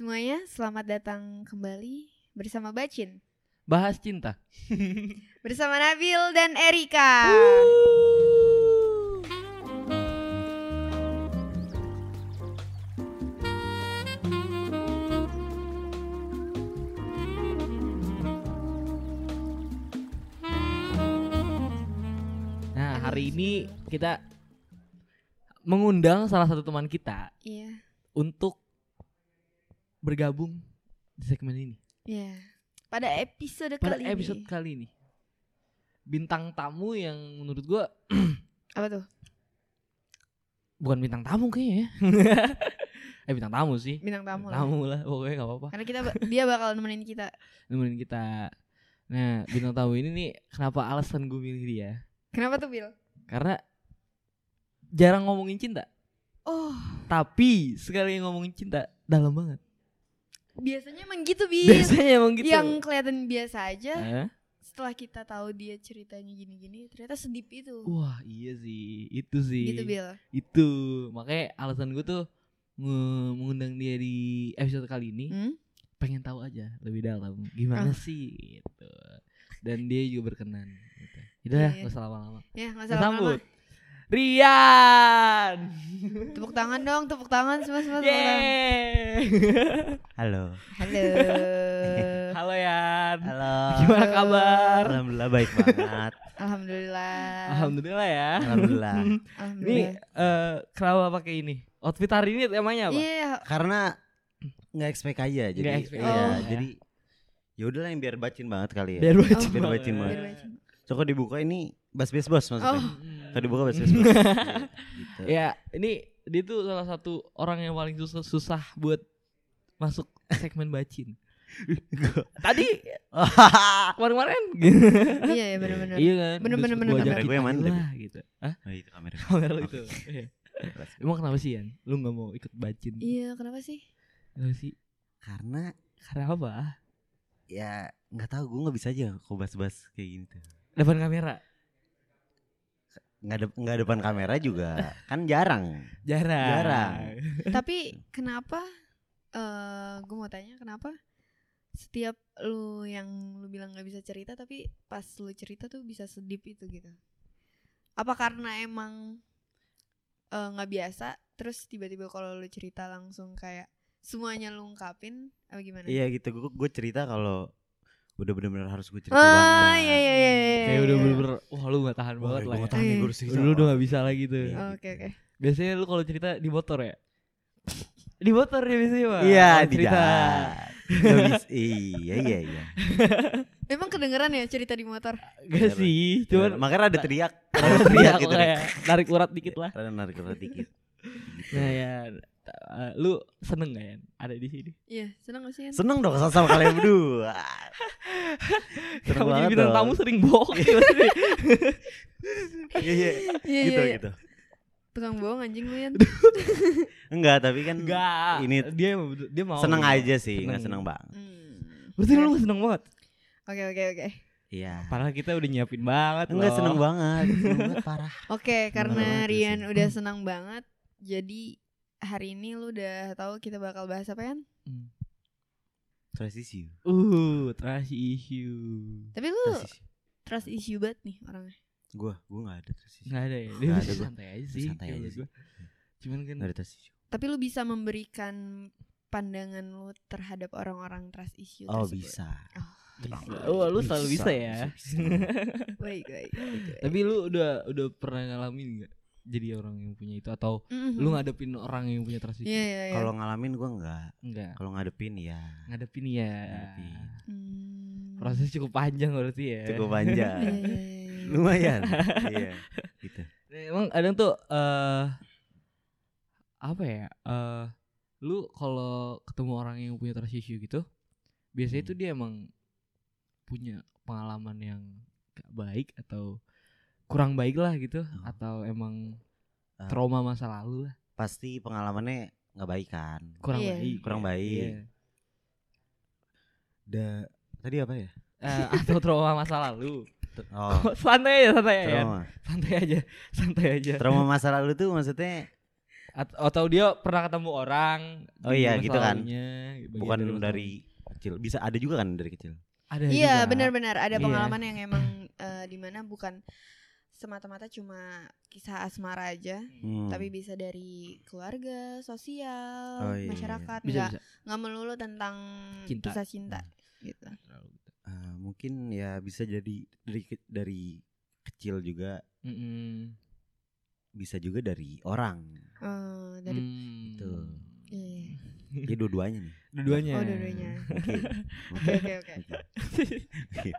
Semuanya selamat datang kembali bersama Bacin. Bahas cinta. Bersama Nabil dan Erika. Nah, hari ini kita mengundang salah satu teman kita Iya, untuk bergabung di segmen ini. iya Pada episode Pada kali episode ini kali ini. Bintang tamu yang menurut gua Apa tuh? bukan bintang tamu kayaknya ya. eh bintang tamu sih. Bintang tamu lah Tamu lah, pokoknya gak apa-apa. Karena kita dia bakal nemenin kita Nemenin kita. Nah, bintang tamu ini nih kenapa alasan gue milih dia? Kenapa tuh Bil? Karena jarang ngomongin cinta. Oh Tapi sekali ngomongin cinta dalam banget. Biasanya emang gitu Bil Biasanya emang gitu. Yang kelihatan biasa aja Hah? Setelah kita tahu dia ceritanya gini-gini Ternyata sedip itu Wah iya sih Itu sih Gitu Bil Itu Makanya alasan gue tuh Mengundang dia di episode kali ini hmm? Pengen tahu aja Lebih dalam Gimana Ah. sih gitu. Dan dia juga berkenan gitu. Udah ya iya. Gak usah lama-lama Ya gak salah Sambut Rian Tepuk tangan dong Tepuk tangan semua semua. Yeay Halo. Halo Halo Yan Halo. Gimana kabar? Alhamdulillah baik banget. Alhamdulillah Alhamdulillah ya Alhamdulillah. Ini Alhamdulillah eh kenapa pakai ini? Outfit hari ini temanya apa? Iya Karena nggak expect aja jadi. Nggak expect iya, aja. jadi ya udahlah yang biar bacin banget kali ya. Biar bacin Oh. Biar banget. bacin banget. Biar bacin. Coba dibuka ini bas bas bos maksudnya. Oh Bas bas bos. Iya, gitu. Ya, ini dia tuh salah satu orang yang paling susah susah buat masuk segmen bacin. Tadi kemarin-kemarin Iya ya benar-benar Iya kan? Bener, ajak bener. Gue yang mana lah, gitu. Hah? Oh, itu kamera. Kamera lu itu. Iya. Emang kenapa sih Yan? Lu gak mau ikut bacin? Iya kenapa sih Kenapa sih? Karena Karena apa? ya nggak tahu gue nggak bisa aja kok bas-bas kayak gini tuh. Depan kamera? Nggak de nggak depan kamera juga kan jarang. Jarang. Jarang. Tapi kenapa eh Gue mau tanya kenapa Setiap lu yang lu bilang gak bisa cerita Tapi pas lu cerita tuh bisa sedip itu gitu Apa karena emang eh, nggak biasa Terus tiba-tiba kalau lu cerita langsung kayak Semuanya lu ungkapin Apa gimana? Iya gitu. Gue gue cerita kalau udah bener-bener harus gue cerita Ah banget. iya iya iya iya, Kayak udah iya. bener-bener Wah lu gak tahan banget lah gue ya tahan nih, Iya. gue cerita. Lu udah gak bisa lagi tuh Iya. Oh, Oke oke Biasanya lu kalau cerita di motor ya? Di motor ya biasanya Pak Iya, cerita bisa. Iya, iya, iya. Emang kedengeran ya cerita di motor? Gak sih Cuman makanya ada teriak, ada teriak teriak gitu. kayak Narik urat dikit lah Ada narik urat dikit. Nah ya eh, Lu seneng gak ya Ada di sini Iya seneng gak sih Yan? Seneng dong sama kalian berdua. Seneng Kamu jadi bintang tamu sering bohong Iya, iya. Iya Gitu, iya iya. gitu. Tukang bohong anjing lu Yan Enggak, tapi kan Enggak Ini Dia dia mau seneng aja sih, Seneng. enggak seneng banget. Hmm. Berarti lu gak seneng banget Oke oke oke Iya. Padahal kita udah nyiapin banget Enggak loh. seneng banget, seneng banget parah. Oke, karena banget tuh Rian udah senang banget, jadi hari ini lu udah tahu kita bakal bahas apa kan? Hmm. Trust issue. Uh, trash issue. Tapi lu Trust issue. trust issue banget nih orangnya. Gua, gua enggak ada trust issue. Nggak ada ya. Dia bisa ada gua. santai aja sih. Santai aja menurut sih. gua. Cuman kan Enggak ada trust issue. Tapi lu bisa memberikan pandangan lu terhadap orang-orang trust issue Oh, tersebut. bisa. bisa. Oh, lu selalu bisa, ya. bisa, bisa. Baik, baik. baik, baik. Tapi lu udah udah pernah ngalamin nggak jadi orang yang punya itu atau Mhm. lu ngadepin orang yang punya trust issue? Iya, iya, iya. Kalau ngalamin gua enggak. Enggak. Kalau ngadepin ya Ngadepin ya. Ngadepin. Hmm. Prosesnya cukup panjang berarti ya. cukup panjang. iya, iya, iya. Lumayan. Iya. Gitu. Nah, Emang kadang tuh eh apa ya? eh lu kalau ketemu orang yang punya trust issue gitu, biasanya Hmm. tuh dia emang punya pengalaman yang gak baik atau kurang baik lah gitu Oh. atau emang Eh. trauma masa lalu lah Pasti pengalamannya nggak baik kan. kurang Iya. baik Kurang baik. Iya. Da tadi apa ya? Eh, atau trauma masa lalu Oh, santai aja santai aja trauma. santai aja santai aja Trauma masa lalu tuh maksudnya At- atau dia pernah ketemu orang Oh iya, gitu kan. Bukan masa dari kecil. Bisa ada juga kan dari kecil. ada Iya benar-benar ada Iya. pengalaman yang emang eh, di mana bukan semata-mata cuma kisah asmara aja, Hmm. tapi bisa dari keluarga, sosial, Oh, iya, iya. masyarakat, bisa nggak bisa nggak melulu tentang Cinta. kisah cinta gitu. Eh, mungkin ya bisa jadi dari dari kecil juga Mm-mm. bisa juga dari orang. Eh, dari Hmm. Gitu. iya. Jadi dua-duanya nih. dua-duanya oh dua-duanya. Oke. Oke oke oke. Oke.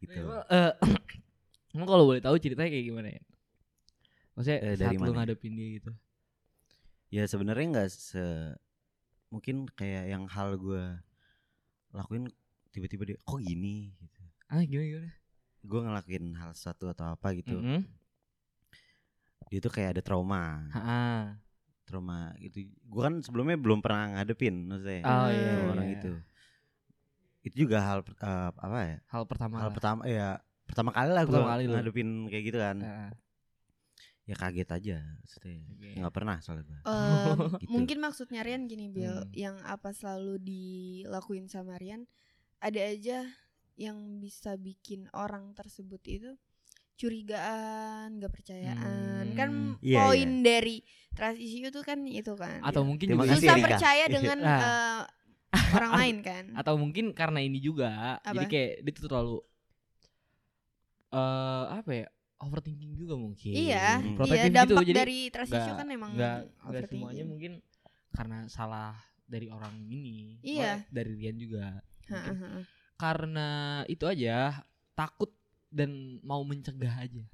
Gitu. Eh, emang kalau boleh tahu ceritanya kayak gimana ya maksudnya Eh, saat dari lu mana? ngadepin dia gitu Ya sebenarnya nggak se mungkin kayak yang hal gue lakuin tiba-tiba dia kok gini gitu. ah gimana gimana Gue ngelakuin hal sesuatu atau apa gitu. Mm-mm. Dia tuh kayak ada trauma. Ha-ha. Trauma gitu. Gue kan sebelumnya belum pernah ngadepin maksudnya. oh Hmm. iya, sama iya. orang itu. Itu juga hal eh, apa ya? hal pertama hal lah. pertama ya pertama kali lah gue Pertama kali lu. ngadepin kayak gitu kan. Ha-ha. Ya kaget aja maksudnya. Nggak pernah soalnya gue. Em, Gitu. mungkin maksudnya Rian gini Bill, Hmm. yang apa selalu dilakuin sama Rian, ada aja yang bisa bikin orang tersebut itu curigaan, gak percayaan. Hmm. Kan Iya, poin dari trust issue itu kan itu kan. atau mungkin Terima juga kasih, susah Rika. percaya dengan Nah. eh, orang lain kan. atau mungkin karena ini juga jadi Apa? kayak dia tuh terlalu eh apa ya overthinking juga mungkin Iya, Hmm. iya gitu, dampak jadi dari trust issue nggak- kan emang nggak overthinking. semuanya mungkin karena salah dari orang ini Iya. Dari Rian juga Ha, Mungkin ha, ha. karena itu aja takut dan mau mencegah aja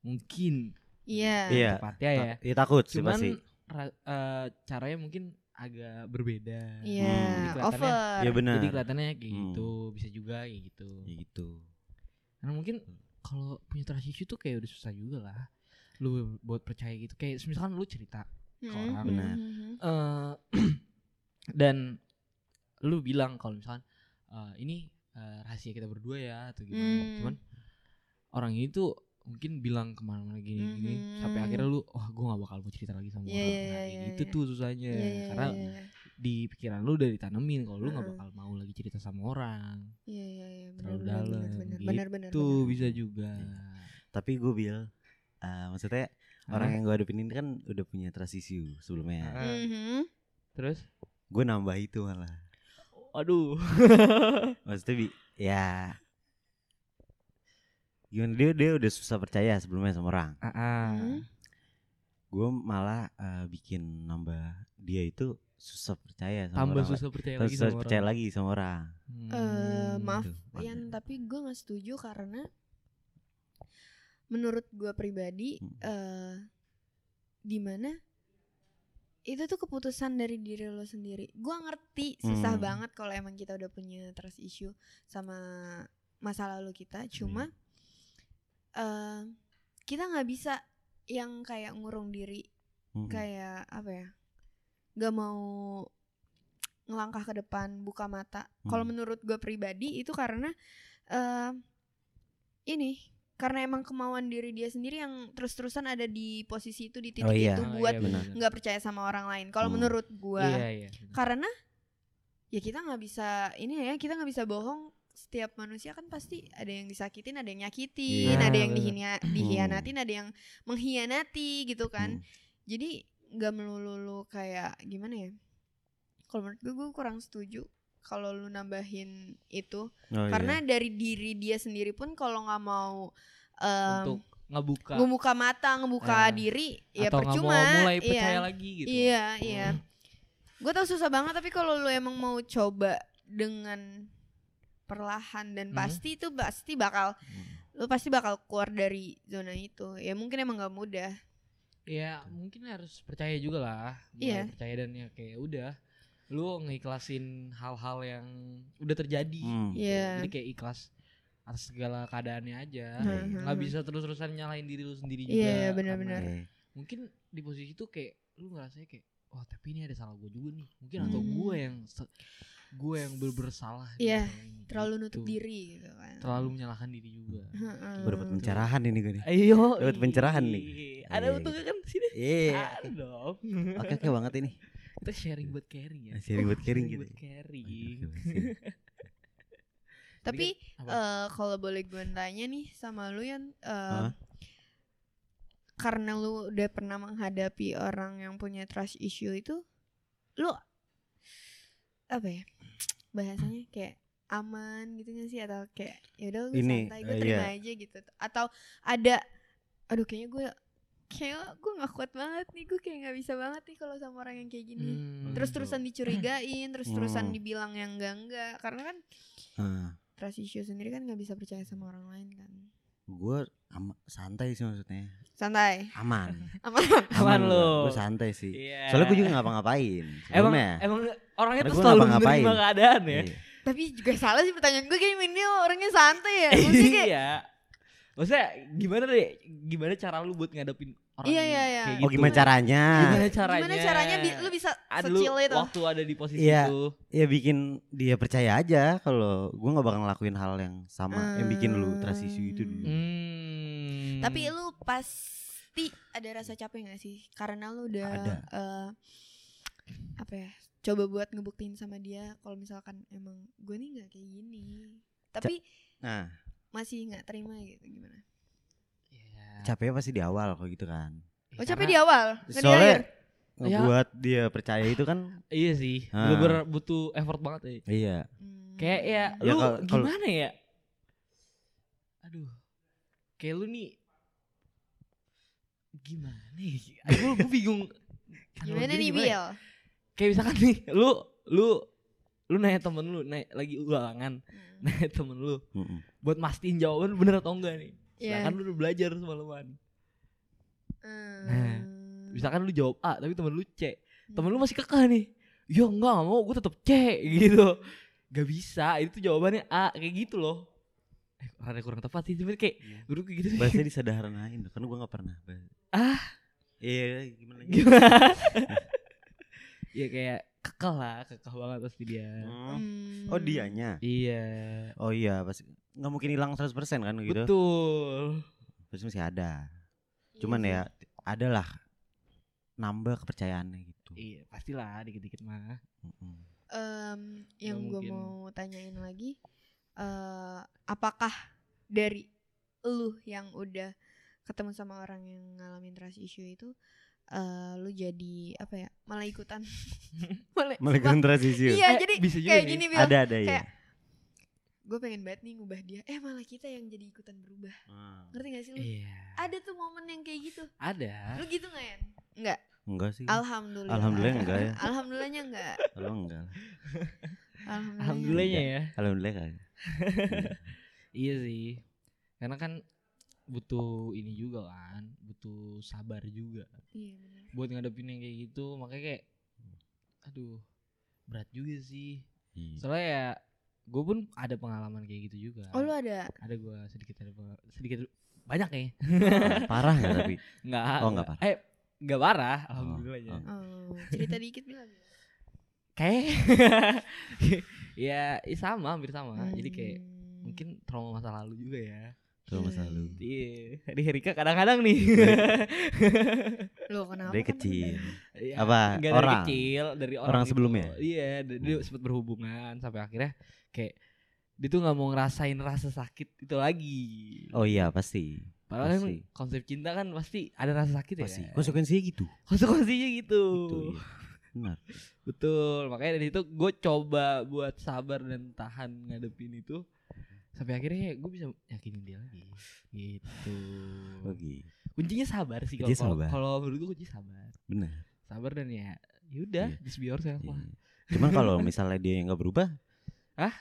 mungkin Iya. Iya. tepatnya ya Ta- Iya takut sih cuman pasti. eh, caranya mungkin agak berbeda Iya, Hmm. Jadi kelihatannya- over. Iya benar. jadi kelihatannya kayak Hmm. gitu bisa juga kayak gitu Ya gitu. karena mungkin kalau punya trust issue tuh kayak udah susah juga lah lu buat percaya gitu kayak misalkan lu cerita Hmm, orang. hmm, Benar. hmm, hmm. eh dan lu bilang kalau misalkan eh, ini eh, rahasia kita berdua ya atau gimana Hmm. cuman orang ini tuh mungkin bilang ke mana-mana gini gini Mhm. sampai akhirnya lu wah gue gak bakal mau cerita lagi sama Iya, orang iya, Nah, iya, kayak iya, gitu iya. tuh susahnya Iya, iya, karena iya, iya. Di pikiran lu udah ditanemin kalau lu nggak Heeh. bakal mau lagi cerita sama orang Iya iya iya benar terlalu benar dalam benar benar gitu benar benar. bisa juga Tapi gue bil, eh, maksudnya orang yang gue hadapin ini kan udah punya trust issue sebelumnya. Heeh. Mhm. terus Gue nambah itu malah. aduh Maksudnya bi, ya gimana dia dia udah susah percaya sebelumnya sama orang. Ah, ah. Hmm. Gue malah eh, bikin nambah dia itu susah percaya sama tambah orang. susah percaya Susah lagi sama percaya orang lagi sama orang. Hmm. Eh, maaf Rian makanya. tapi gue nggak setuju karena menurut gue pribadi Hmm. eh di mana itu tuh keputusan dari diri lo sendiri. Gue ngerti susah Hmm. banget kalau emang kita udah punya trust issue sama masa lalu kita. Hmm. Cuma eh kita nggak bisa yang kayak ngurung diri Mm-mm. kayak apa ya nggak mau ngelangkah ke depan buka mata kalau Hmm. menurut gue pribadi itu karena eh ini karena emang kemauan diri dia sendiri yang terus-terusan ada di posisi itu di titik Oh iya. itu Oh, buat iya, benar. benar. nggak percaya sama orang lain kalau Hmm. menurut gue iya iya karena ya kita nggak bisa ini ya kita nggak bisa bohong setiap manusia kan pasti ada yang disakitin ada yang nyakitin Iya. ada yang dihina- dihianatin ada yang mengkhianati gitu kan Hmm. jadi nggak melulu lu kayak gimana ya kalau menurut gue gue kurang setuju kalau lu nambahin itu Oh, karena iya. dari diri dia sendiri pun kalau nggak mau em, untuk ngebuka ngebuka mata ngebuka Eh, diri ya atau nggak percuma mau mulai iya. percaya lagi gitu Iya, iya. Hmm. Gue tau susah banget tapi kalau lu emang mau coba dengan perlahan dan Hmm. pasti itu pasti bakal Hmm. lu pasti bakal keluar dari zona itu. Ya mungkin emang gak mudah. Ya mungkin harus percaya juga lah mulai Iya. percaya dan ya kayak udah lu ngiklasin hal-hal yang udah terjadi Hmm. Iya. jadi kayak ikhlas atas segala keadaannya aja Hmm, nggak hmm, bisa terus-terusan nyalahin diri lu sendiri juga Iya, iya, karena benar-benar. Mungkin di posisi itu kayak lu ngerasanya kayak wah tapi ini ada salah gue juga nih mungkin atau Hmm. gue yang gue yang ber- bersalah di Iya. ini terlalu nutup Gitu. diri gitu kan. terlalu menyalahkan diri juga Heeh. Gue dapet pencerahan ini gue nih. ayo Dapat pencerahan nih. ada Iya, untungnya kan sini Iya. ada dong Oke oke banget ini. kita sharing buat caring ya Sharing buat caring gitu. buat caring. Tapi eh kalau boleh gue tanya nih sama lu yang eh, Hah? karena lu udah pernah menghadapi orang yang punya trust issue itu, lu apa ya bahasanya kayak aman gitu gak sih atau kayak ya udah gue Ini, santai gue eh, terima iya. aja gitu atau ada aduh kayaknya gue kayak gue nggak kuat banget nih gue kayak nggak bisa banget nih kalau sama orang yang kayak gini Hmm. terus terusan dicurigain terus terusan Hmm. dibilang yang enggak enggak karena kan Ah, trust issue sendiri kan nggak bisa percaya sama orang lain kan gue ama- santai sih maksudnya. santai Aman. aman Aman lu. Gue santai sih. Iya. Soalnya gue juga ngapa-ngapain. emang emang orangnya Karena tuh selalu ngapa-ngapain. menerima keadaan ya Iya. tapi juga salah sih pertanyaan gue kayak ini orangnya santai ya maksudnya kayak iya maksudnya gimana deh gimana cara lu buat ngadepin orang Iya, iya, iya. kayak Oh gitu? gimana caranya? gimana caranya gimana caranya bi- lu bisa ada lu secil itu waktu ada di posisi Iya. itu Ya bikin dia percaya aja kalau gue nggak bakal ngelakuin hal yang sama yang bikin lu issue itu dulu. hmm. tapi lu pasti ada rasa capek gak sih karena lu udah Ada. eh, apa ya coba buat ngebuktiin sama dia kalau misalkan emang gue nih nggak kayak gini tapi Nah, masih nggak terima gitu gimana Iya. Capeknya pasti di awal kalau gitu kan. oh capek di awal nggak di akhir Soalnya Ya. ngebuat dia percaya itu kan iya sih Ah. bener-bener butuh effort banget ya iya. Hmm. kayak ya, Ya, lu kalau- kalau- gimana ya aduh kayak lu nih gimana ya gue gue bingung gimana nih ya? Bill kayak misalkan nih lu lu lu nanya temen lu naik lagi ulangan Hmm. nanya temen lu Mm-mm. buat mastiin jawaban bener atau enggak nih Iya. Sedangkan lu udah belajar semalaman Hmm. Misalkan lu jawab A tapi temen lu C Temen lu masih kekeh nih Ya enggak gak mau gue tetep C gitu Gak bisa itu jawabannya A Kayak gitu loh Eh rada kurang tepat sih Tapi kayak Iya. Menurut gue gitu sih Bahasanya disederhanain kan gue gak pernah bahas. Ah. Iya gimana lagi? Gimana Ya kayak kekeh lah Kekeh banget pasti dia Hmm. Hmm. Oh dianya. Iya Oh iya pasti nggak mungkin hilang 100% kan gitu. Betul Pasti masih ada. Iya Cuman sih. ya adalah nambah kepercayaannya gitu. Iya pastilah dikit-dikit mah Mm-mm. Em, yang gue mau tanyain lagi eh apakah dari lu yang udah ketemu sama orang yang ngalamin trust issue itu eh lu jadi apa ya malah ikutan malah, Malah kontrasisi. iya Eh, jadi bisa juga kayak nih. gini Bil Ada ada ya. Gue pengen banget nih ngubah dia. Eh malah kita yang jadi ikutan berubah. Ah. ngerti gak sih lu? Iya. Ada tuh momen yang kayak gitu. Ada. Lu gitu nggak ya nggak Enggak sih. alhamdulillah. Alhamdulillah enggak ya. alhamdulillahnya enggak. Kalau enggak. alhamdulillah Alhamdulillahnya ya. Alhamdulillah kagak. Iya sih. Karena kan butuh ini juga kan Butuh sabar juga. Iya benar Buat ngadepin yang kayak gitu Makanya kayak Aduh Berat juga sih. Iya. Soalnya ya Gue pun ada pengalaman kayak gitu juga oh lu ada Ada gue sedikit ada Sedikit Banyak ya Parah enggak tapi? Enggak Oh, nggak parah. Eh Enggak parah Alhamdulillahnya oh. oh, cerita dikit bilang Kayak Ya ya sama hampir sama Jadi kayak Hmm. Mungkin trauma masa lalu juga ya Itu masa lalu. Iya, di Herika kadang-kadang nih. Lo kenapa? Dari kan Iya, Apa, nggak orang? dari kecil, dari orang, Orang itu. sebelumnya? Iya, dia, dia sempat berhubungan sampai akhirnya kayak dia tuh nggak mau ngerasain rasa sakit itu lagi. Oh iya pasti. Padahal kan pasti. konsep cinta kan pasti ada rasa sakit Pasti. ya. Konsekuensinya gitu. Konsekuensinya gitu. Itu iya. Benar. Betul. Makanya dari itu gue coba buat sabar dan tahan ngadepin itu sampai akhirnya gue bisa yakinin dia lagi. Gitu. Oke. Kuncinya sabar sih kalau kalau menurut gue kunci sabar. Benar. Sabar dan ya yaudah Iya. just be yourself lah. Iya. Cuman kalau misalnya dia yang nggak berubah, Hah?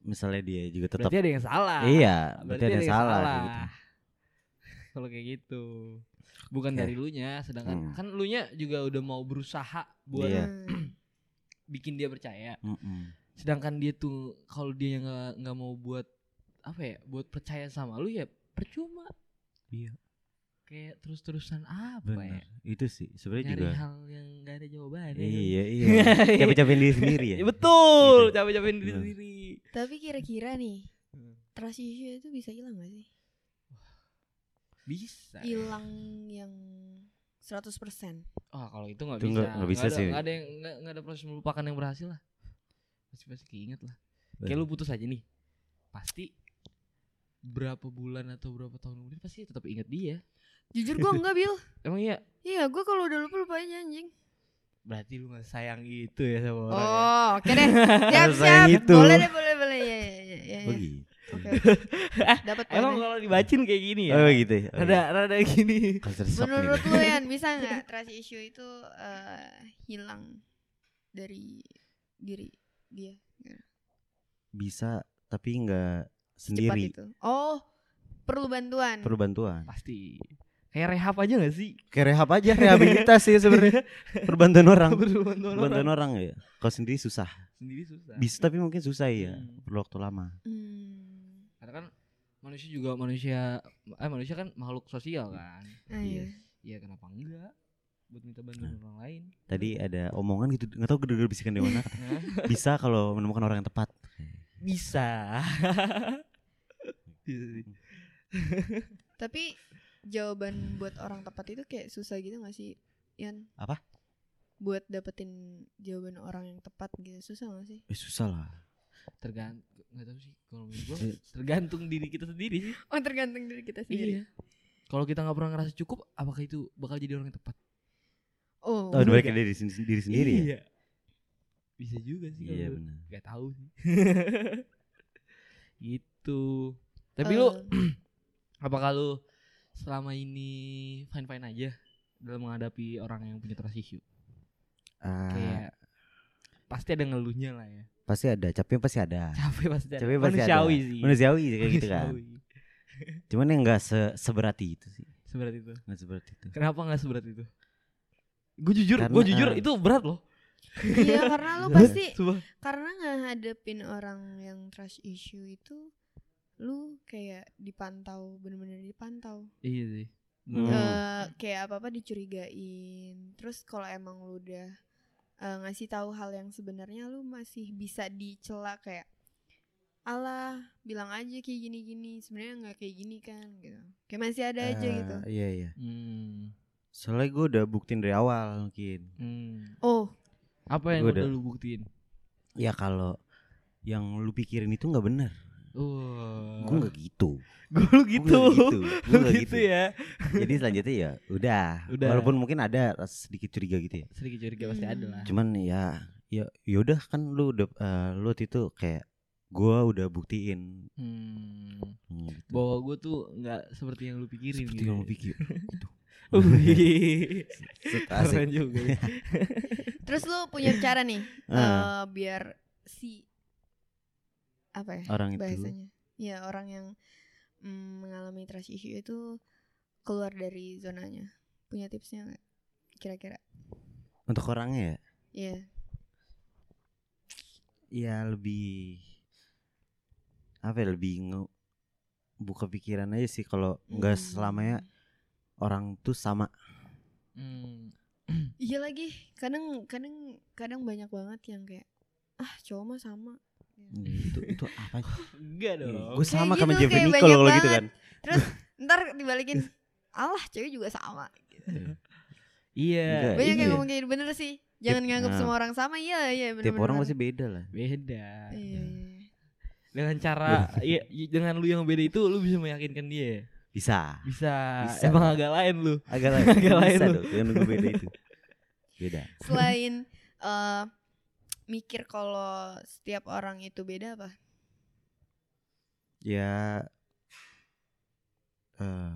Misalnya dia juga tetap Berarti ada yang salah. Iya, berarti ada yang salah kayak gitu. Kalau kayak gitu. Bukan Oke. dari lu nya, sedangkan Hmm. kan lu nya juga udah mau berusaha buat Iya. Hmm. bikin dia percaya. Mm-mm. Sedangkan dia tuh kalau dia yang nggak nggak mau buat apa ya, buat percaya sama lu ya percuma. Iya. Kayak terus-terusan apa ya? Benar. Itu sih sebenarnya Nyari juga. hal yang gak ada jawabannya. Iya, iya. Capek-capekin diri sendiri ya. Ya, betul, Gitu. capek-capekin diri Bener. sendiri. Tapi kira-kira nih, Hmm. trust issue itu bisa hilang gak sih? Bisa. Hilang yang 100%. Oh, kalau itu nggak Itu bisa. nggak- nggak bisa ada, sih. nggak ada yang nggak nggak ada proses melupakan yang berhasil lah. Pasti pasti keinget lah. Kayak Bener. lu putus aja nih. Pasti berapa bulan atau berapa tahun kemudian pasti tetap inget dia. Jujur gue enggak, Bil. Emang iya? Iya, gue kalau udah lupa lupa aja anjing. Berarti lu gak sayang itu ya sama orang. ya? Oh, oke deh. Siap, siap. itu. Boleh deh, boleh, boleh. Ya, ya, ya, ya. Oh ya. gitu. Oke, oke. Dapat Emang kalau dibacin kayak gini ya? Oh gitu. ya? Oh, Rada rada gini. iya. Shock nih Menurut lu Yan, bisa nggak trust issue itu eh, hilang dari diri dia? bisa tapi nggak Secepat sendiri. itu. Oh, perlu bantuan. Perlu bantuan. Pasti. Kayak rehab aja gak sih? Kayak rehab aja, rehabilitasi ya sebenarnya. Perbantuan orang. Perbantuan orang. orang ya. Kalau sendiri susah. Sendiri susah. Bisa tapi mungkin susah ya. Hmm. Perlu waktu lama. Hmm. Karena kan manusia juga manusia eh manusia kan makhluk sosial kan. Ah, iya. Iya kenapa enggak? Buat minta bantuan orang lain. Tadi ada omongan gitu, nggak tahu kedengar bisikan dari mana. Bisa kalau menemukan orang yang tepat. Bisa. Bisa sih. Tapi jawaban buat orang tepat itu kayak susah gitu gak sih, Yan? Apa? Buat dapetin jawaban orang yang tepat gitu susah gak sih? Eh, susah lah. Tergantung nggak tahu sih kalau menurut gua Eh. tergantung diri kita sendiri sih. Oh tergantung dari kita sendiri. Iya. Kalau kita nggak pernah ngerasa cukup, apakah itu bakal jadi orang yang tepat? Oh, Oh, dibalik dari diri, sen- diri sendiri ya. Iya. Bisa juga sih. Iya kalau benar. Gak tahu sih. gitu. Tapi lu eh, apakah lu selama ini fine fine aja dalam menghadapi orang yang punya trust issue? Ah, Kayak pasti ada ngeluhnya lah ya. pasti ada, capek pasti ada. Capek pasti ada. Capek pasti Manusiawi ada. sih. Manusiawi sih kayak gitu kan. Cuman yang enggak se seberat itu sih. Seberat itu. Enggak seberat itu. Kenapa nggak seberat itu? Gue jujur, gue jujur eh, itu berat loh. iya karena lu pasti Sumpah. karena ngadepin orang yang trust issue itu lu kayak dipantau bener-bener dipantau Iya sih. Hmm. Eh, kayak apa apa dicurigain terus kalau emang lu udah eh, ngasih tahu hal yang sebenarnya lu masih bisa dicela kayak Allah bilang aja kayak gini-gini sebenarnya nggak kayak gini kan gitu kayak masih ada aja Eh, gitu Iya iya. Hmm. Soalnya gue udah buktiin dari awal mungkin. Hmm. oh Apa yang Gua udah udah- lu buktiin? Ya kalau yang lu pikirin itu nggak benar. Gue nggak gitu. Gue lu Gua gitu. gitu. Gue gitu gitu. ya. Jadi selanjutnya ya udah. Udah. Walaupun mungkin ada rasa sedikit curiga gitu ya. Sedikit curiga pasti Hmm. ada lah. Cuman ya ya yaudah kan lu udah eh, lu waktu itu kayak gue udah buktiin Hmm. Hmm, gitu. Bahwa gue tuh nggak seperti yang lu pikirin seperti gitu. yang ya. lu pikir. gitu. Keren juga. ya. terus lu punya cara nih Ah. eh, biar si apa ya Orang itu. bahasanya? Ya orang yang mm, mengalami trust issue itu keluar dari zonanya. Punya tipsnya nggak kira-kira? Untuk orangnya ya? Iya. Ya lebih apa ya lebih nge- buka pikiran aja sih kalau nggak Hmm. selamanya orang tuh sama. Hmm. iya lagi kadang kadang kadang banyak banget yang kayak ah cowok mah sama itu itu apa Enggak dong. gue sama Kayak sama gitu, Jeffrey kayak Nicole banyak kalau gitu banget. kan terus ntar dibalikin Allah cewek juga sama Iya. Enggak, banyak iya. yang ngomong kayak gitu, bener sih jangan Tiap- nganggap nah. semua orang sama iya iya bener tiap orang pasti beda lah Beda. iya, iya. Dengan cara iya dengan lu yang beda itu lu bisa meyakinkan dia. bisa Bisa. Bisa. Emang agak lain lu. agak lain Agak lain bisa lu. dong dengan gue beda itu beda selain eh, mikir kalau setiap orang itu beda apa? Ya eh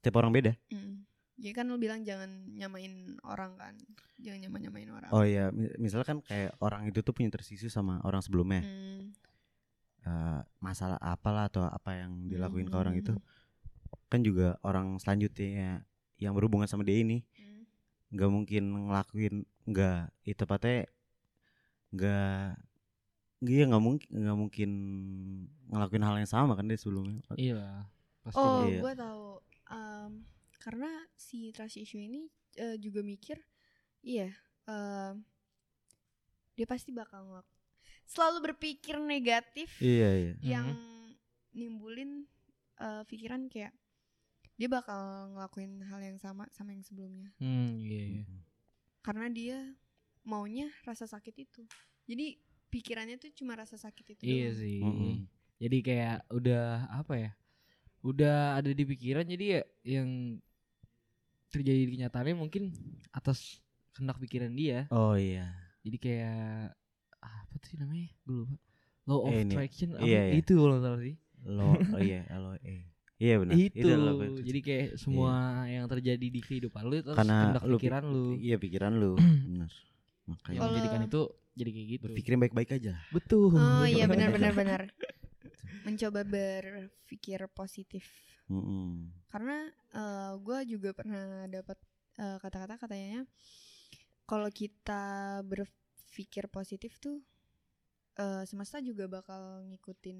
setiap orang beda. Mm. Ya kan lu bilang jangan nyamain orang kan? Jangan nyamain nyamain orang. Oh ya mi- misalkan kayak orang itu tuh punya tersisu sama orang sebelumnya. Hmm. eh, masalah apalah atau apa yang dilakuin ke orang itu. Kan juga orang selanjutnya yang berhubungan sama dia ini Hmm. nggak mungkin ngelakuin nggak itu tepatnya nggak dia nggak mungkin nggak mungkin ngelakuin hal yang sama kan dia sebelumnya Iya. Pasti. Oh Iya. gue tahu Em, Karena si trust issue ini eh, juga mikir Iya em, Dia pasti bakal ngelakuin selalu berpikir negatif Iya iya. yang Mhm. nimbulin eh, pikiran kayak dia bakal ngelakuin hal yang sama sama yang sebelumnya Hmm, iya iya. karena dia maunya rasa sakit itu jadi pikirannya tuh cuma rasa sakit itu Iya doang. sih. Mm-mm. Jadi kayak udah apa ya? Udah ada di pikiran jadi ya yang terjadi di kenyataannya mungkin atas kehendak pikiran dia. Oh iya. Jadi kayak apa sih namanya? Gue lupa. Law of Eh, attraction apa Iya, iya. itu kalau nggak salah sih. Lo oh iya, lo eh. Iya benar. itu. itu. Jadi kayak semua yang terjadi di kehidupan lu itu atas karena kehendak lu pikiran lu. Iya pikiran lu. benar. Makanya Yang Kalau- menjadikan itu jadi kayak gitu. berpikirin baik-baik aja. Betul. oh iya betul. benar mencoba berpikir positif Mm-mm. karena gue juga pernah dapat eh, kata-kata katanya kalau kita berpikir positif tuh eh, semesta juga bakal ngikutin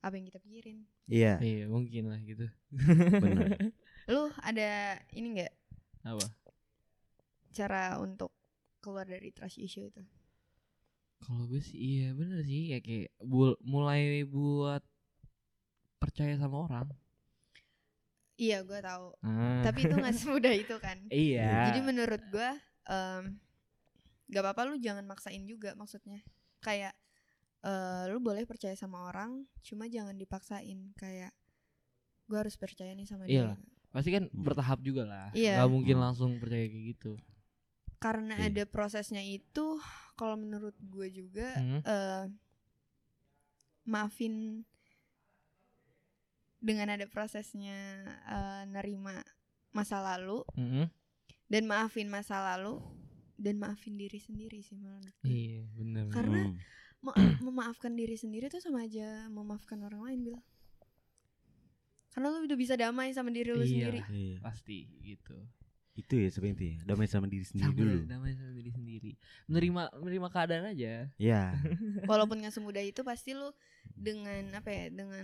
apa yang kita pikirin Iya, Iya, mungkin lah gitu. benar. lu ada ini nggak Apa? cara untuk keluar dari trust issue itu Kalau gue sih iya bener sih ya kayak bul- mulai buat percaya sama orang. iya gue tahu Ah. tapi itu nggak semudah itu kan iya. jadi menurut gue em, nggak apa-apa lu jangan maksain juga maksudnya kayak eh, lu boleh percaya sama orang cuma jangan dipaksain kayak gue harus percaya nih sama Iyalah. dia pasti kan bertahap juga lah. Iya. Gak mungkin langsung percaya kayak gitu. Karena Iya. ada prosesnya itu kalau menurut gue juga Hmm. eh, maafin dengan ada prosesnya eh, nerima masa lalu Mm-mm. dan maafin masa lalu dan maafin diri sendiri sih menurut gue. Iya bener. Karena- Mm. Ma- memaafkan diri sendiri tuh sama aja memaafkan orang lain bil karena lu udah bisa damai sama diri lu Iya. sendiri Iya. pasti gitu. Itu ya sebenarnya ya. Damai sama diri sendiri Sama dulu. damai sama diri sendiri. Menerima menerima keadaan aja. Iya. walaupun gak semudah itu pasti lu dengan apa ya dengan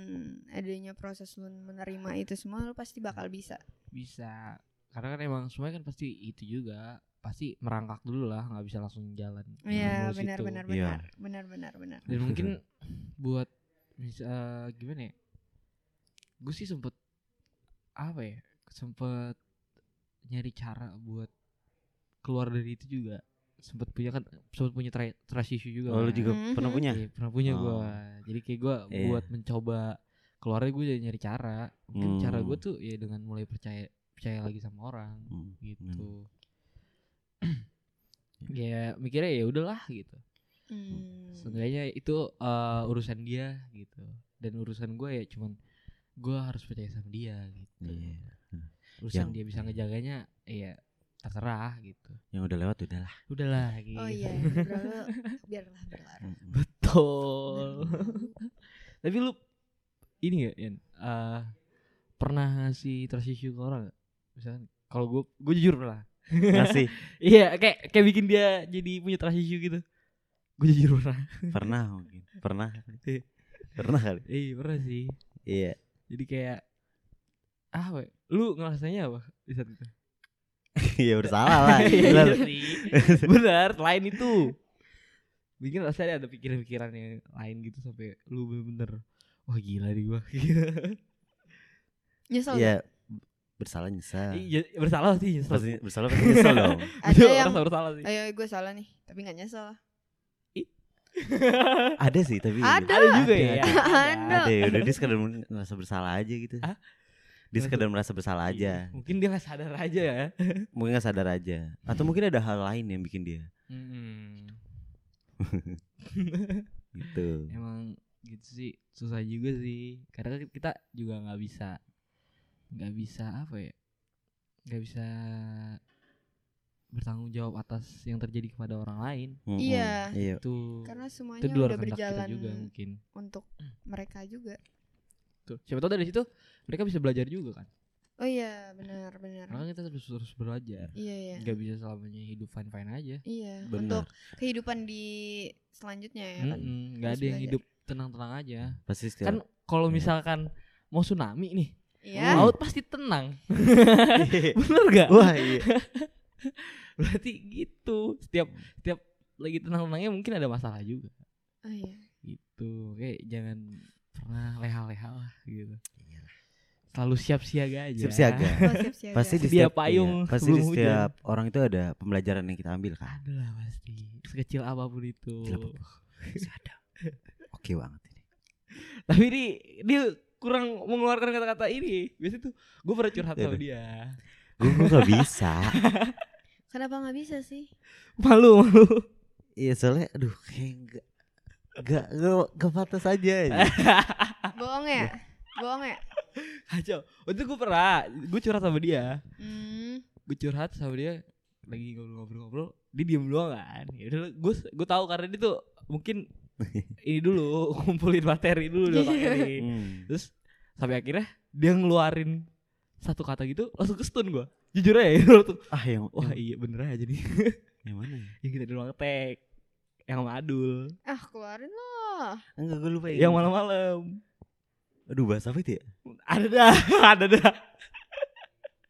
adanya proses lu menerima itu semua lu pasti bakal bisa Bisa. Karena kan emang semuanya kan pasti itu juga. Pasti merangkak dulu lah, nggak bisa langsung jalan. Iya benar itu. benar Iya. benar benar benar benar Dan mungkin buat bisa gimana ya? Gue sih sempet apa ya? Sempet nyari cara buat keluar dari itu juga. Sempet punya kan sempet punya tra- trust issue juga. Oh, lu kan. juga Mhm. pernah punya? Iya, pernah punya Oh. gua. Jadi kayak gua Iya. buat mencoba keluarnya gue jadi nyari cara. Mungkin cara Hmm. gue tuh ya dengan mulai percaya percaya lagi sama orang Hmm. gitu. ya mikirnya ya udahlah gitu. Hmm. Seenggaknya itu eh, urusan dia gitu. Dan urusan gue ya cuman gue harus percaya sama dia gitu. Iya. Urusan Yang- dia bisa ngejaganya ya terserah gitu. Yang udah lewat udah lah. Udahlah gitu. oh iya berlalu biarlah berlalu. Betul. Tapi lu ini ya, Yan, eh, pernah ngasih trust issue ke orang gak? Misalkan kalau gue gue jujur pernah. Ngasih. Iya, kayak kayak bikin dia jadi punya trust issue gitu. Gue jujur pernah. Pernah mungkin. Pernah. Iya. Pernah kali. Eh, pernah sih. Iya. Jadi kayak apa? ya? Lu ngerasanya apa di saat itu? Iya bersalah lah. Iya Benar. sih. Benar, selain itu. Bikin rasanya ada pikiran-pikiran yang lain gitu sampai lu bener-bener wah gila di gua. nyesel Iya. gak? Bersalah nyesel. Iya, bersalah sih. nyesel. Pasti bersalah pasti nyesel dong. ada yang bersalah sih. ayo gue salah nih tapi nggak nyesel Ada sih tapi Ada. Ada juga ya. Ada. Ada. Ada ya udah dia sekedar merasa bersalah aja gitu. Hah? Dia sekedar merasa bersalah aja. Iya, Mungkin dia gak sadar aja ya. Mungkin gak sadar aja. Atau mungkin ada hal lain yang bikin dia Hmm. gitu. Emang gitu sih susah juga sih. Karena kita juga nggak bisa nggak bisa apa ya? nggak bisa bertanggung jawab atas yang terjadi kepada orang lain. Mm-mm. Iya. Iya. Itu karena itu semuanya luar udah berjalan juga mungkin. untuk mereka juga Tuh. Siapa tahu dari situ mereka bisa belajar juga kan. oh iya benar benar Karena kita terus terus belajar. iya iya Nggak bisa selamanya hidup fine fine aja. iya Benar. untuk kehidupan di selanjutnya ya kan Mm-mm, nggak Harus ada yang belajar. hidup tenang-tenang aja. Pasti setiap Kan kalau Iya. misalkan mau tsunami nih, iya laut pasti tenang. Bener gak? Wah, iya. Berarti gitu. Setiap setiap lagi tenang-tenangnya mungkin ada masalah juga. Oh iya. gitu kayak jangan pernah leha-leha lah gitu. Iya. selalu siap siaga aja. Siap siaga. Oh, pasti di setiap payung iya, pasti di hujan. setiap orang itu ada pembelajaran yang kita ambil kan? Ada lah pasti. Sekecil apa pun itu. Kecil apa pun. Pasti ada. Oke banget ini. Tapi ini dia kurang mengeluarkan kata-kata ini. Biasanya tuh gue pernah curhat sama dia. Gue gak bisa. Kenapa nggak bisa sih? malu malu. Iya soalnya aduh kayak gak gak gak, gak pantas aja Bohong ya? Bohong ya? kacau waktu itu gue pernah gue curhat sama dia Hmm. gue curhat sama dia lagi ngobrol-ngobrol dia diem doang kan ya udah gue gue tahu karena dia tuh mungkin ini dulu kumpulin materi dulu otaknya nih Hmm. terus sampai akhirnya dia ngeluarin satu kata gitu langsung ke stun gue jujur aja ya, tuh ah yang wah yang, iya bener aja nih yang mana ya? yang kita di ruang tek yang sama Adul Ah keluarin lah. enggak gue lupa yang malam-malam. Aduh bahas apa itu ya? Ada dah ada dah.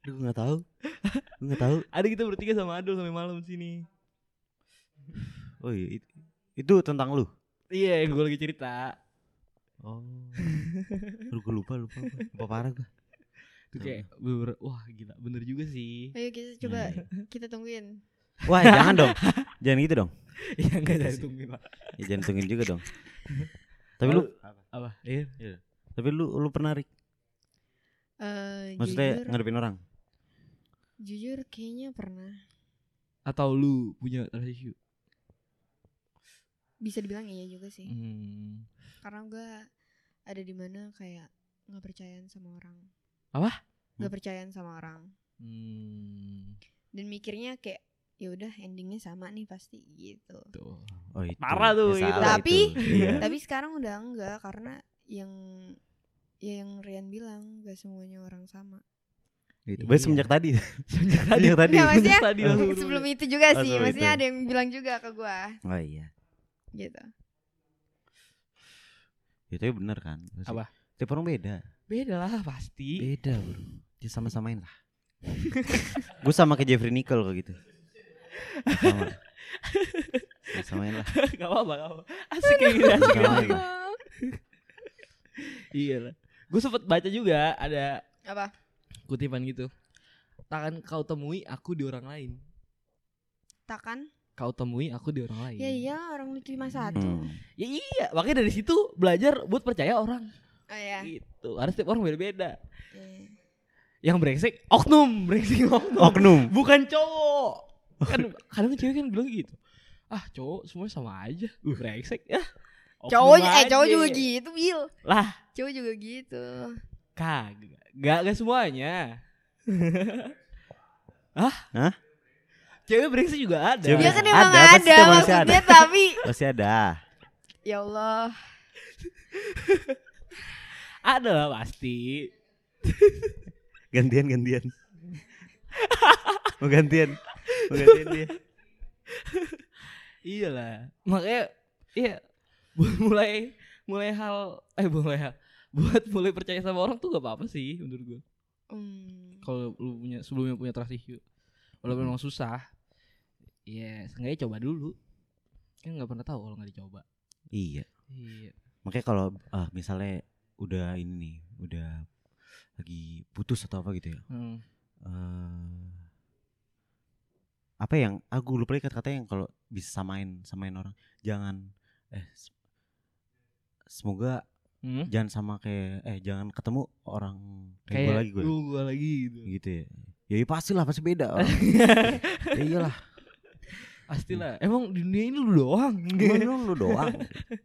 Aduh gue gak tahu. Gue gak tahu. Ada kita bertiga sama Adul sampai malam sini. Oh iya itu, itu tentang lu? Iya yang gue lagi cerita. Oh. Aduh gue lupa lupa lupa, lupa parah gue itu kayak bener wah gila. Bener juga sih. Ayo kita coba Iya. kita tungguin. Wah jangan dong jangan gitu dong Iya enggak jadi tungguin pak ya, jangan tungguin juga dong tapi lu apa iya tapi lu lu pernah Rik? Eh maksudnya jujur, ngadepin orang jujur kayaknya pernah. atau lu punya trust issue Bisa dibilang iya juga sih. hmm. Karena gue ada di mana kayak nggak percayaan sama orang. Apa? Nggak Hmm. percayaan sama orang. Hmm. Dan mikirnya kayak ya udah endingnya sama nih pasti gitu. tuh oh itu Parah tuh, Ya, gitu. salah Tapi- itu. iya. Tapi sekarang udah enggak karena yang ya yang Rian bilang gak semuanya orang sama. Gitu. Iya. Baik semenjak tadi. Sejak Semenjak tadi. Nggak, maksudnya tadi Sebelum itu juga Oh, sih, maksudnya itu. ada yang bilang juga ke gua Oh iya. gitu. Ya tapi bener kan. Maksudnya Apa? Tiap orang beda. beda lah pasti Beda bro. Dia sama-samain lah. Gue sama kayak Jeffrey Nicole kayak gitu. Sama. Lah. gak apa-apa gak apa asik kayak gitu asik kayak gitu. iya lah gue sempet baca juga ada Apa? kutipan gitu takkan kau temui aku di orang lain Takkan? kau temui aku di orang lain Ya iya orang lu cuma satu. Hmm. ya iya makanya dari situ belajar buat percaya orang Oh iya. gitu harus setiap orang beda-beda Iya. yang brengsek oknum brengsek oknum Oknum. bukan cowok kan kadang cewek kan bilang gitu ah cowok semuanya sama aja uh brengsek ya oknum Cowok eh cowok juga gitu, Bil. lah Cowok juga gitu. kagak gak gak semuanya Hah? Hah? Cewek brengsek juga ada. Cewek Ya kan Ada, emang ada, manusia maksudnya tapi Pasti ada. ya Allah. Ada lah pasti. Gantian gantian. Mau gantian. Gantian dia. Iya lah. Makanya iya buat mulai mulai hal eh mulai hal buat mulai percaya sama orang tuh gak apa-apa sih menurut gue. Hmm. Kalau lu punya sebelumnya punya trust issue. Walaupun memang susah. Ya, seenggaknya coba dulu. Kan nggak pernah tahu kalau nggak dicoba. Iya. Iya. Makanya kalau ah, misalnya udah ini nih, udah lagi putus atau apa gitu ya. Hmm. eh apa yang aku lupa lagi kata-kata yang kalau bisa samain samain orang jangan eh semoga Hmm? jangan sama kayak eh jangan ketemu orang kayak, Kayak gue lagi gue lagi gitu. gitu ya ya, ya pasti lah pasti beda orang. ya iyalah Pastilah. Emang di dunia ini lu doang. Emang lu, lu doang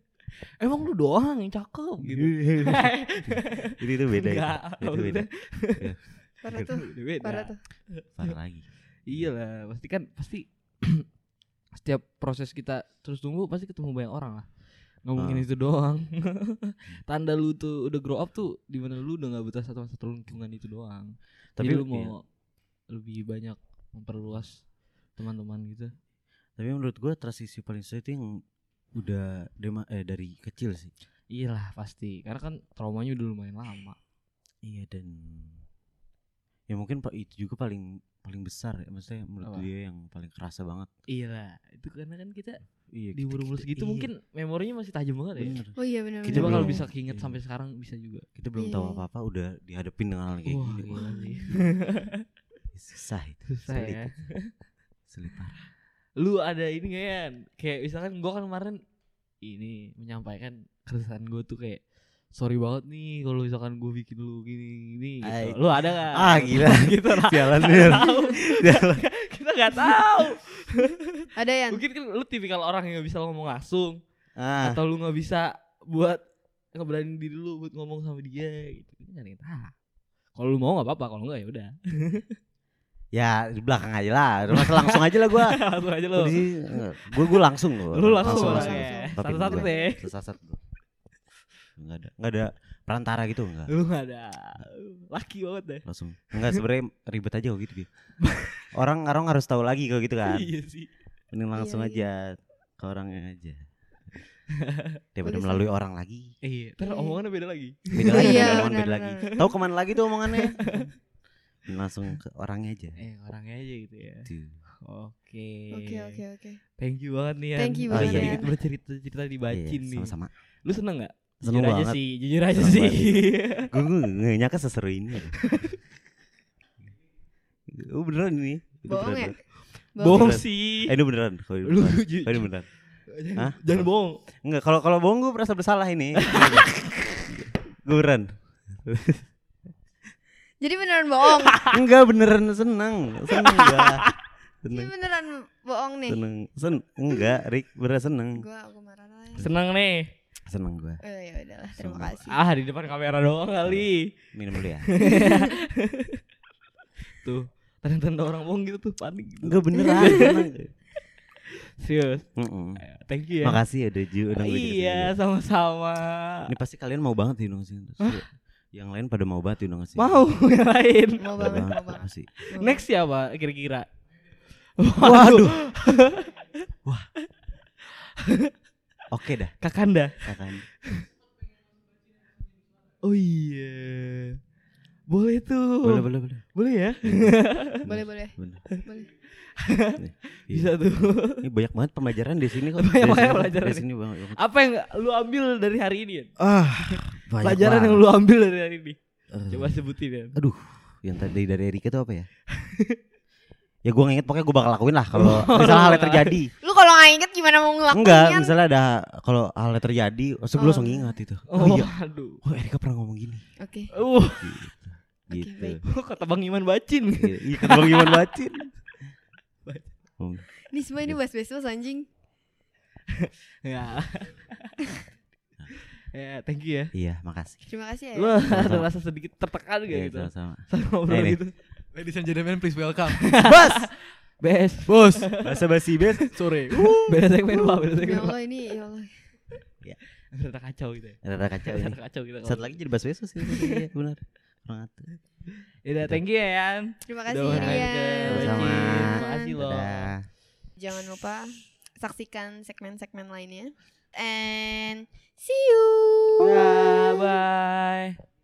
Emang lu doang yang cakep gitu. itu itu beda ya. Itu beda Parah tuh, parah tuh. parah lagi Iya lah, pasti kan pasti setiap proses kita terus tunggu pasti ketemu banyak orang lah. Nggak mungkin Ah. itu doang. Tanda lu tuh udah grow up tuh di mana lu udah nggak betah satu satu lingkungan itu doang. tapi Jadi lu iya. mau lebih banyak memperluas teman-teman gitu. tapi menurut gue transisi paling susah itu yang udah dema, eh, dari kecil sih Iya lah pasti, karena kan traumanya udah lumayan lama. Iya dan ya mungkin pak itu juga paling paling besar ya maksudnya menurut Apa? dia yang paling kerasa banget. Iya lah, itu karena kan kita Iya, di umur umur segitu iya, mungkin memorinya masih tajam banget ya. bener. Oh iya benar. Kita belum- bisa keinget iya. sampai sekarang bisa juga. Kita belum Iya, tahu iya. apa-apa udah dihadapin dengan hal kayak Wah, gini. Wah, sih. susah itu. Susah sulit ya. Sulit parah. Lu ada ini gak ya? Kayak misalkan gua kan kemarin ini menyampaikan keresahan gue tuh kayak sorry banget nih kalau misalkan gue bikin lu gini gini gitu. Lu ada gak? Ah, gila. gitu lah. Sialan Nggak. Sialan. Kita nggak tahu. Ada yang Mungkin kan lu tipikal orang yang gak bisa ngomong langsung Ah, atau lu nggak bisa buat ngeberanin diri lu buat ngomong sama dia gitu. Kan ada yang tahu. Kalau lu mau nggak apa-apa, kalau enggak ya udah. ya di belakang aja lah. Masa langsung aja lah gua. Langsung aja lu. Gue gue langsung loh. Lu langsung, Langsung, langsung. langsung. ya. Satu-satu enggak. deh. Sesasat gua. Enggak ada. Enggak ada perantara gitu enggak. Lu nggak ada. Laki banget deh. Langsung. Enggak sebenarnya ribet aja kok gitu gitu. Orang orang harus tahu lagi kalau gitu kan. Iya sih. Mending langsung Iya, aja ke orangnya aja. Daripada Bagus, melalui orang lagi. Iya, ntar Iya. omongannya beda lagi. Beda Oh lagi, iya, beda, omongan beda lagi. Tahu ke mana lagi tuh omongannya? langsung ke orangnya aja. Eh, orangnya aja gitu ya. Tuh. Oke. Oke oke oke. Thank you banget nih. Thank you banget, sedikit Yan. bercerita cerita di Bacin Iya, nih. sama-sama. Lu seneng gak? Seneng jujur aja banget. sih, jujur aja Seneng sih. Gue nggak nyangka seseru ini. Oh beneran ini. Bohong beneran. ya? Bohong sih. Eh, ini beneran. Kalau ini beneran. Kalau ini beneran. jangan, Hah? jangan bohong. Enggak, kalau kalau bohong gue merasa bersalah ini. gue beneran. Jadi beneran bohong. Enggak beneran seneng. Seneng gua. Ini Seneng. beneran bohong nih. Seneng. Sen enggak, Rick beneran seneng. Gua aku marah lah. Seneng nih. Seneng gue. Oh ya udahlah, terima kasih. Ah, di depan kamera doang kali. Minum dulu ya. Tuh, tanda-tanda orang bohong gitu tuh panik gitu. Enggak beneran. Serius. Mm-mm. Eh, Thank you ya. Makasih ya udah Ju udah ke sini. Iya, sama-sama. Ini pasti kalian mau banget diundang sini. Terus Yang lain pada mau banget diundang sini. Mau yang lain. Mau banget, mau banget. Next siapa kira-kira? Waduh. Wah. Oke dah, Kakanda. kakak. Oh iya. Boleh tuh. Boleh, boleh, boleh. Boleh ya? Boleh boleh. Boleh. Bisa tuh. Ini banyak banget pembelajaran di sini kok. Banyak banget sini- pelajaran. Dari sini banget. Apa yang lu ambil dari hari ini? Yan? Ah, banyak Pelajaran yang lu ambil dari hari ini. Eh, Coba sebutin ya. Aduh, yang tadi dari Erika tuh apa ya? ya gue nginget pokoknya gue bakal lakuin lah kalau misalnya hal yang terjadi. Lu kalau nggak inget gimana mau ngelakuin? Enggak, misalnya ada kalau hal yang terjadi, langsung gue Oh. langsung ingat itu. Oh, Oh, iya. aduh. Oh, Erika pernah ngomong gini. Oke. Uh, Gitu. baik. gitu. kata Bang Iman Bacin. Iya, Iya, kata Bang Iman Bacin. Oh, Ini semua ini bahas besos anjing. ya. ya, thank you ya. Iya, makasih. Terima kasih ya. Gua ada rasa sedikit tertekan Iya, kayak gitu. sama-sama. Sama ngobrol gitu. Ladies and gentlemen, please welcome. Bos, Bes. Bos, bahasa basi bes. sore. Beda segmen Pak, beda Ya segmen Pak. Allah ini ya Allah. Rada kacau gitu ya. Rada kacau ini. Rada kacau gitu. Satu lagi jadi bahasa besos sih. Iya, benar. Kurang atur. Udah, thank you ya, Yan. Terima kasih ke Sama-sama. Bacin. Makasih loh. Dadah. Jangan lupa saksikan segmen-segmen lainnya. And see you. Bye bye.